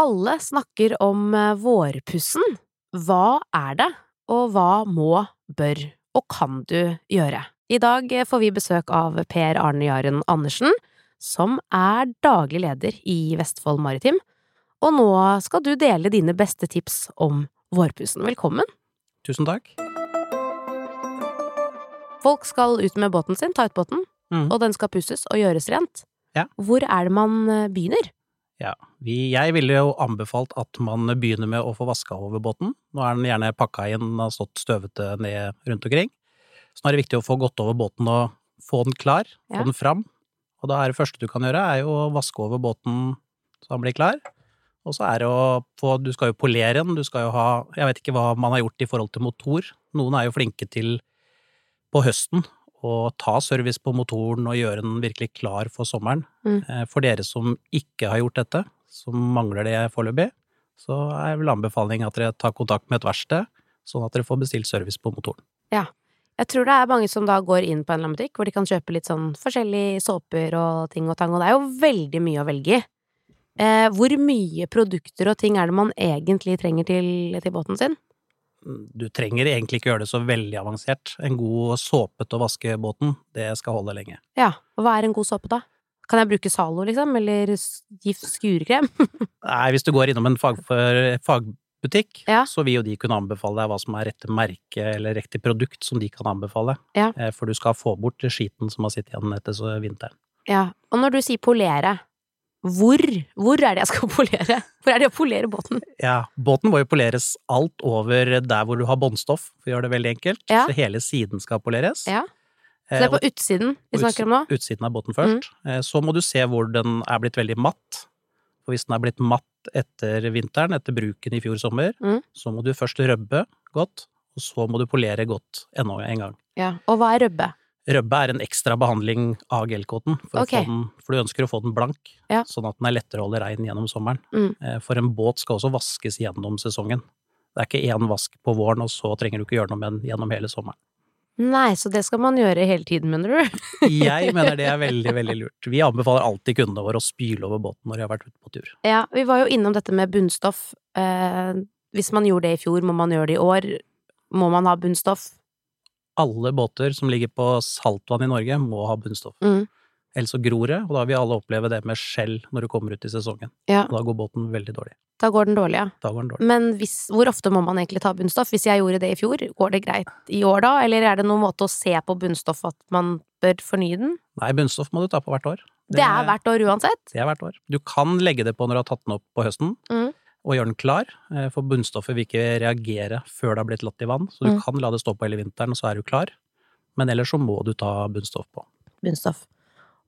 Alle snakker om eh, vårpussen. Hva er det, og hva må, bør og kan du gjøre? I dag eh, får vi besøk av Per Arne Jaren Andersen, som er daglig leder i Vestfold Maritim, og nå skal du dele dine beste tips om vårpussen. Velkommen! Tusen takk. Folk skal ut med båten sin, ta ut båten, Mm. og den skal pusses og gjøres rent. Ja. Hvor er det man eh, begynner? Ja, jeg ville jo anbefalt at man begynner med å få vaska over båten. Nå er den gjerne pakka inn og stått støvete ned rundt omkring. Så nå er det viktig å få gått over båten og få den klar, få den fram. Og da er det første du kan gjøre, er jo å vaske over båten så den blir klar. Og så er det å få Du skal jo polere den, du skal jo ha Jeg vet ikke hva man har gjort i forhold til motor. Noen er jo flinke til på høsten å ta service på motoren og gjøre den virkelig klar for sommeren. Mm. Eh, For dere som ikke har gjort dette, som mangler det foreløpig, så er vel anbefaling at dere tar kontakt med et verksted, sånn at dere får bestilt service på motoren. Ja. Jeg tror det er mange som da går inn på en eller annen butikk hvor de kan kjøpe litt sånn forskjellige såper og ting og tang, og det er jo veldig mye å velge i. Eh, hvor mye produkter og ting er det man egentlig trenger til, til båten sin? Du trenger egentlig ikke gjøre det så veldig avansert. En god såpe til å vaske båten, det skal holde lenge. Ja, og hva er en god såpe da? Kan jeg bruke Zalo, liksom, eller gift skurekrem? Nei, hvis du går innom en fag, fagbutikk, Ja. så vil jo de kunne anbefale deg hva som er rette merke eller riktig produkt som de kan anbefale. Ja. Eh, For du skal få bort skiten som har sittet igjen etter vinteren. ja, og når du sier polere, hvor, hvor er det jeg skal polere? Hvor er det å polere båten? Ja, båten må jo poleres alt over der hvor du har båndstoff, for å gjøre det veldig enkelt. Ja. Så hele siden skal poleres. Ja, så det er på utsiden vi snakker om nå? Utsiden av båten først. Mm. Eh, Så må du se hvor den er blitt veldig matt. For hvis den er blitt matt etter vinteren, etter bruken i fjor sommer, Mm. så må du først røbbe godt, og så må du polere godt enda en gang. Ja, og hva er røbbe? Røbbe er en ekstra behandling av gelkåten, for, okay. Den- for du ønsker å få den blank, Ja. sånn at den er lettere å holde rein gjennom sommeren. Mm. Eh, For en båt skal også vaskes gjennom sesongen. Det er ikke én vask på våren, og så trenger du ikke gjøre noe med den gjennom hele sommeren. Nei, så det skal man gjøre hele tiden, mener du? Jeg mener det er veldig, veldig lurt. Vi anbefaler alltid kundene våre å spyle over båten når de har vært ute på tur. Ja, vi var jo innom dette med bunnstoff. Eh, hvis man gjorde det i fjor, må man gjøre det i år. Må man ha bunnstoff? Alle båter som ligger på saltvann i Norge, må ha bunnstoff. Mm. Ellers så gror det, og da vil alle oppleve det med skjell når du kommer ut i sesongen. Ja, da går båten veldig dårlig. da går den dårlig, ja. Da går den dårlig. Men hvis, hvor ofte må man egentlig ta bunnstoff? Hvis jeg gjorde det i fjor, går det greit i år da? Eller er det noen måte å se på bunnstoff at man bør fornye den? Nei, bunnstoff må du ta på hvert år. Det, er hvert år uansett? Det er hvert år. Du kan legge det på når du har tatt den opp på høsten, Mm. og gjøre den klar, eh, for bunnstoffet vil ikke reagere før det har blitt latt i vann, så du Mm. kan la det stå på hele vinteren, og så er du klar. Men ellers så må du ta bunnstoff på. Bunnstoff.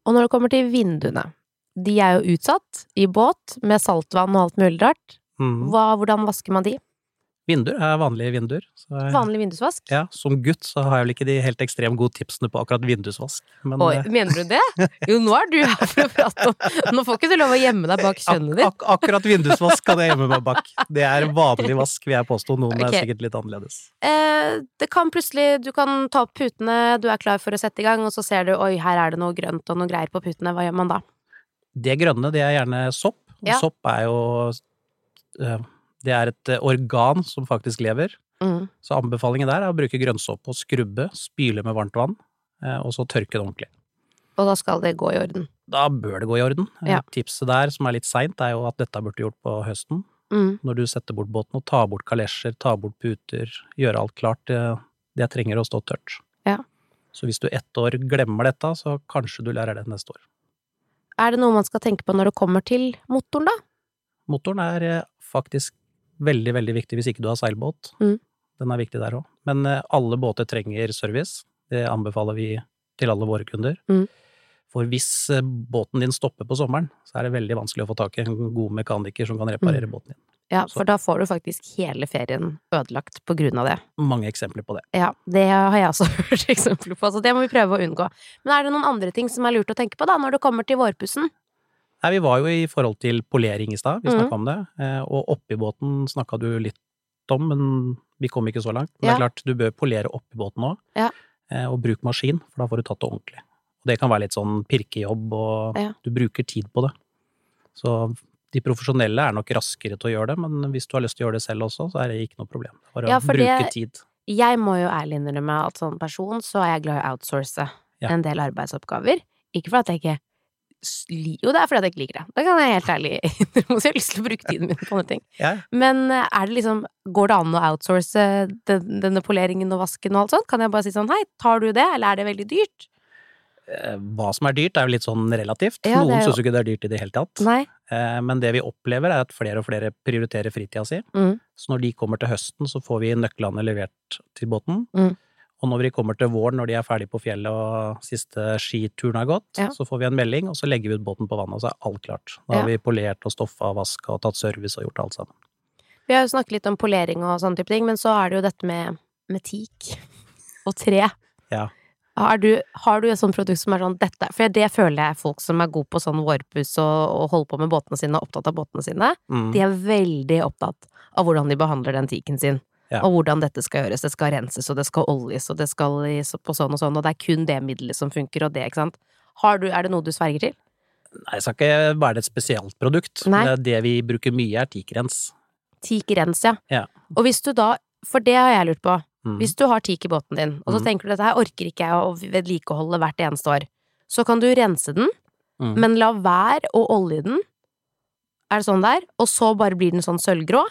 Og når det kommer til vinduene, de er jo utsatt i båt med saltvann og alt mulig rart. Mm. Hva, hvordan vasker man de? Vinduer er vanlige vinduer. Så, Vanlig vindusvask? Ja, som gutt så har jeg vel ikke de helt ekstremt gode tipsene på akkurat vindusvask, men Oi, eh, mener du det? Jo, nå er du her for å prate om Nå får ikke du lov å gjemme deg bak ak kjønnet ditt. ak akkurat vindusvask kan jeg gjemme meg bak. Det er vanlig vask, vil jeg påstå. Noen okay. er sikkert litt annerledes. Eh, det kan plutselig Du kan ta opp putene, du er klar for å sette i gang, og så ser du oi, her er det noe grønt og noe greier på putene. Hva gjør man da? Det grønne, det er gjerne sopp. Ja. sopp er jo eh, Det er et eh, organ som faktisk lever. Mm. Så anbefalingen der er å bruke grønnsåpe og skrubbe, spyle med varmt vann, eh, og så tørke det ordentlig. Og da skal det gå i orden. Da bør det gå i orden. Eh, Ja. Tipset der, som er litt seint, er jo at dette burde du gjort på høsten. Mm. Når du setter bort båten og tar bort kalesjer, tar bort puter, gjøre alt klart. Det, det trenger å stå tørt. Ja. Så hvis du ett år glemmer dette, så kanskje du lærer det neste år. Er det noe man skal tenke på når det kommer til motoren, da? Motoren er faktisk veldig, veldig viktig hvis ikke du har seilbåt. Mm. Den er viktig der òg. Men eh, alle båter trenger service. Det anbefaler vi til alle våre kunder. Mm. For hvis eh, båten din stopper på sommeren, så er det veldig vanskelig å få tak i en god mekaniker som kan reparere Mm. båten din. Ja, Så- for da får du faktisk hele ferien ødelagt på grunn av det. Mange eksempler på det. Ja, det har jeg også hørt eksempler på, så det må vi prøve å unngå. Men er det noen andre ting som er lurt å tenke på da, når det kommer til vårpussen? Nei, vi var jo i forhold til polering i stad, vi snakka mm. om det. Eh, Og oppi båten snakka du litt om, men vi kom ikke så langt. Men Ja. det er klart, du bør polere oppi båten òg. Ja. Og bruk maskin, for da får du tatt det ordentlig. Og det kan være litt sånn pirkejobb, og Ja. du bruker tid på det. Så De profesjonelle er nok raskere til å gjøre det, men hvis du har lyst til å gjøre det selv også, så er det ikke noe problem. Bare Ja, bruke det- tid. Jeg må jo ærlig innrømme at som person så er jeg glad i å outsource en del arbeidsoppgaver. Ikke for at jeg ikke Jo, det er fordi at jeg ikke liker det. Det kan jeg helt ærlig innrømme. Jeg har lyst til å bruke tiden min på andre ting. Ja. Men eh, er det liksom Går det an å outsource den, denne poleringen og vasken og alt sånt? Kan jeg bare si sånn hei, tar du det, eller er det veldig dyrt? Eh, Hva som er dyrt, er jo litt sånn relativt. Ja, Noen jo- syns jo ikke det er dyrt i det hele tatt. Nei. Eh, Men det vi opplever, er at flere og flere prioriterer fritida si. Mm. Så når de kommer til høsten, så får vi nøklene levert til båten. Mm. Og når vi kommer til våren, når de er ferdig på fjellet og siste skituren har gått, Ja. så får vi en melding, og så legger vi ut båten på vannet, og så er alt klart. Da har Ja. vi polert og stoffa og vaska og tatt service og gjort alt sammen. Vi har jo snakket litt om polering og sånne type ting, men så er det jo dette med, med teak og tre. Ja. Har du, har du et sånt produkt som er sånn dette For det føler jeg folk som er gode på sånn vårpuss og, og holder på med båtene sine, opptatt av båtene sine. Mm. De er veldig opptatt av hvordan de behandler den teaken sin. Ja. Og hvordan dette skal gjøres. Det skal renses, og det skal oljes, og det skal på sånn og sånn, og det er kun det middelet som funker, og det, ikke sant. Har du, er det noe du sverger til? Nei, jeg skal ikke være et spesielt produkt. Nei. Det, det vi bruker mye, er teakrens. Teak ja. Ja. Og hvis du da, for det har jeg lurt på, Mm. Hvis du har teak i båten din, og så Mm. tenker du dette her orker ikke jeg å vedlikeholde hvert eneste år, så kan du rense den, Mm. men la være å olje den. Er det sånn der? Og så bare blir den sånn sølvgrå?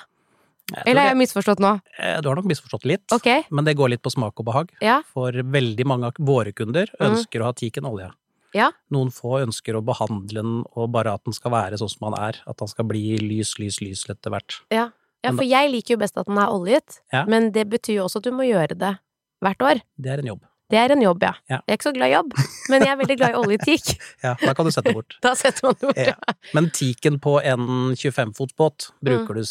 Eller har jeg misforstått nå? Eh, Du har nok misforstått litt, Okay. men det går litt på smak og behag. ja. For veldig mange av våre kunder Mm. ønsker å ha tiken olje. Ja. Noen få ønsker å behandle den, og bare at den skal være sånn som den er. At den skal bli lys, lys, lys etter hvert. Ja, ja. for jeg liker jo best at den er oljet, men det betyr jo også at du må gjøre det hvert år. Det er en jobb. Det er en jobb, ja. Ja. Jeg er ikke så glad i jobb, men jeg er veldig glad i oljeteak. Ja, da kan du sette bort. Da setter man bort. Ja. Men teaken på en 25-fotsbåt Mm. bruker du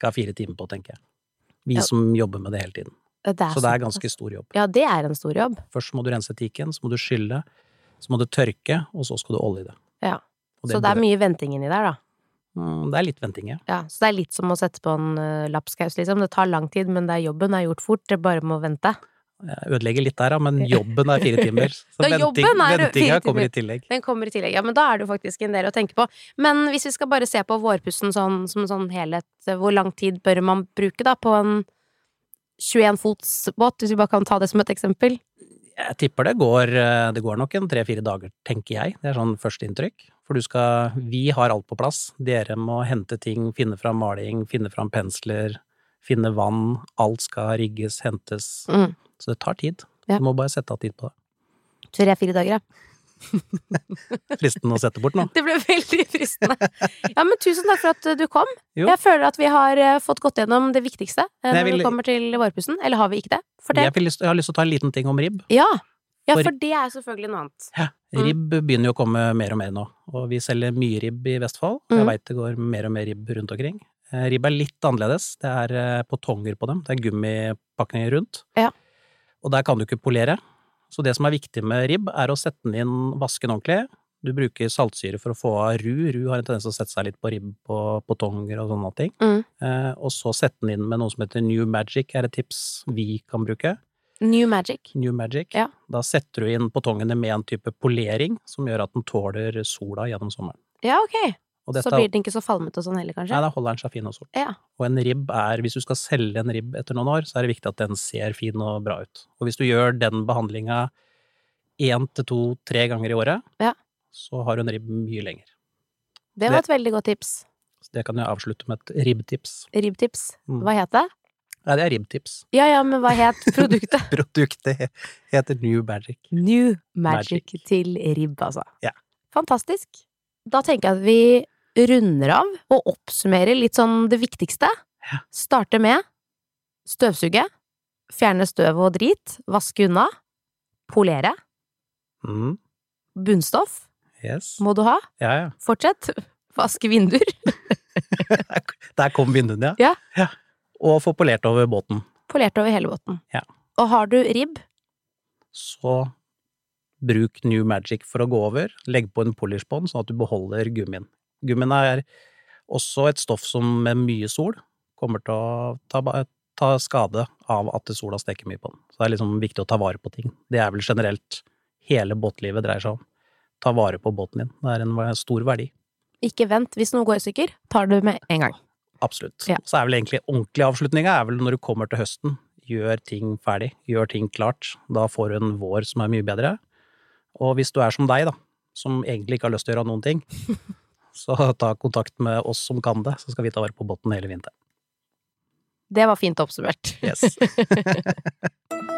ca. fire timer på, tenker jeg. Vi Ja. som jobber med det hele tiden. Det Så det er ganske stor jobb. Ja, det er en stor jobb. Først må du rense teaken, så må du skylle, så må du tørke, og så skal du olje det. Ja. Og Så det er mye venting inni der, da. Mm, Det er litt venting, ja. Ja, så det er litt som å sette på en uh, lapskaus, liksom. Det tar lang tid, men det er jobben er gjort fort, det bare må vente. Jeg ødelegger litt der, men jobben er fire timer. Så da venting, ventinga kommer i tillegg. Den kommer i tillegg. Ja, men da er det jo faktisk en del å tenke på. Men hvis vi skal bare se på vårpussen sånn, som en sånn helhet, hvor lang tid bør man bruke da på en 21 fots båt, hvis vi bare kan ta det som et eksempel? Jeg tipper det går, eh, det går nok en tre-fire dager, tenker jeg. Det er sånn førsteinntrykk. For du skal Vi har alt på plass. Dere må hente ting, finne fram maling, finne fram pensler, finne vann. Alt skal rigges, hentes. Mm. Så det tar tid. Ja. Du må bare sette av tid på det. Tre-fire dager, ja. Fristende å sette bort nå. Det ble veldig fristende. Ja, men tusen takk for at uh, du kom. Jo. Jeg føler at vi har uh, fått gått gjennom det viktigste uh, når vil- det kommer til vårpussen. Eller har vi ikke det? Jeg, vil lyst, jeg har lyst til å ta en liten ting om ribb. Ja. ja, For- for det er selvfølgelig noe annet. Ja. Ribb begynner jo å komme mer og mer nå, og vi selger mye ribb i Vestfold. Mm. Jeg veit det går mer og mer ribb rundt omkring. Eh, Ribb er litt annerledes. Det er på potonger på dem. Det er gummipakninger rundt. Ja. Og der kan du ikke polere. Så det som er viktig med ribb, er å sette den inn, vaske den ordentlig. Du bruker saltsyre for å få av ru. Ru har en tendens til å sette seg litt på ribb og potonger og sånne ting. Mm. Eh, og så sette den inn med noe som heter New Magic, er et tips vi kan bruke. New Magic. New Magic. Ja. Da setter du inn potongene med en type polering som gjør at den tåler sola gjennom sommeren. Ja, ok. Og Så blir den ikke så falmete og sånn heller, kanskje? Nei, da holder den seg fin og sol. Ja. Og en ribb er, hvis du skal selge en ribb etter noen år, så er det viktig at den ser fin og bra ut. Og hvis du gjør den behandlinga én til to, tre ganger i året, Ja. så har du en ribb mye lenger. Det var et veldig godt tips. Så det kan jeg avslutte med et ribbtips. Ribbtips. Mm. Hva het det? Nei, det er ribbtips. Ja ja, men hva het produktet? Produktet heter New Magic. New Magic, Magic. til ribb, altså. Ja. Fantastisk. Da tenker jeg at vi runder av og oppsummerer litt sånn det viktigste. Ja. Starte med støvsuge, fjerne støv og drit, vaske unna, polere, Mm. bunnstoff Yes. må du ha, Ja, ja. fortsett, vaske vinduer, Der kom vinduene, Ja. ja. Og få polert over båten. polert over hele båten. Ja. Og har du ribb, Så bruk New Magic for å gå over. Legg på en polishbånd, sånn at du beholder gummien. Gummiene er også et stoff som med mye sol kommer til å ta, ta skade av at sola steker mye på den. Så det er liksom viktig å ta vare på ting. Det er vel generelt hele båtlivet dreier seg om. Ta vare på båten din. Det er en stor verdi. Ikke vent. Hvis noe går i stykker, tar du med en gang. Absolutt. Ja. Så er vel egentlig ordentlig avslutninga er vel når du kommer til høsten. Gjør ting ferdig. Gjør ting klart. Da får du en vår som er mye bedre. Og hvis du er som deg, da, som egentlig ikke har lyst til å gjøre noen ting, Så ta kontakt med oss som kan det, så skal vi ta vare på båten hele vinteren. Det var fint oppsummert. Yes.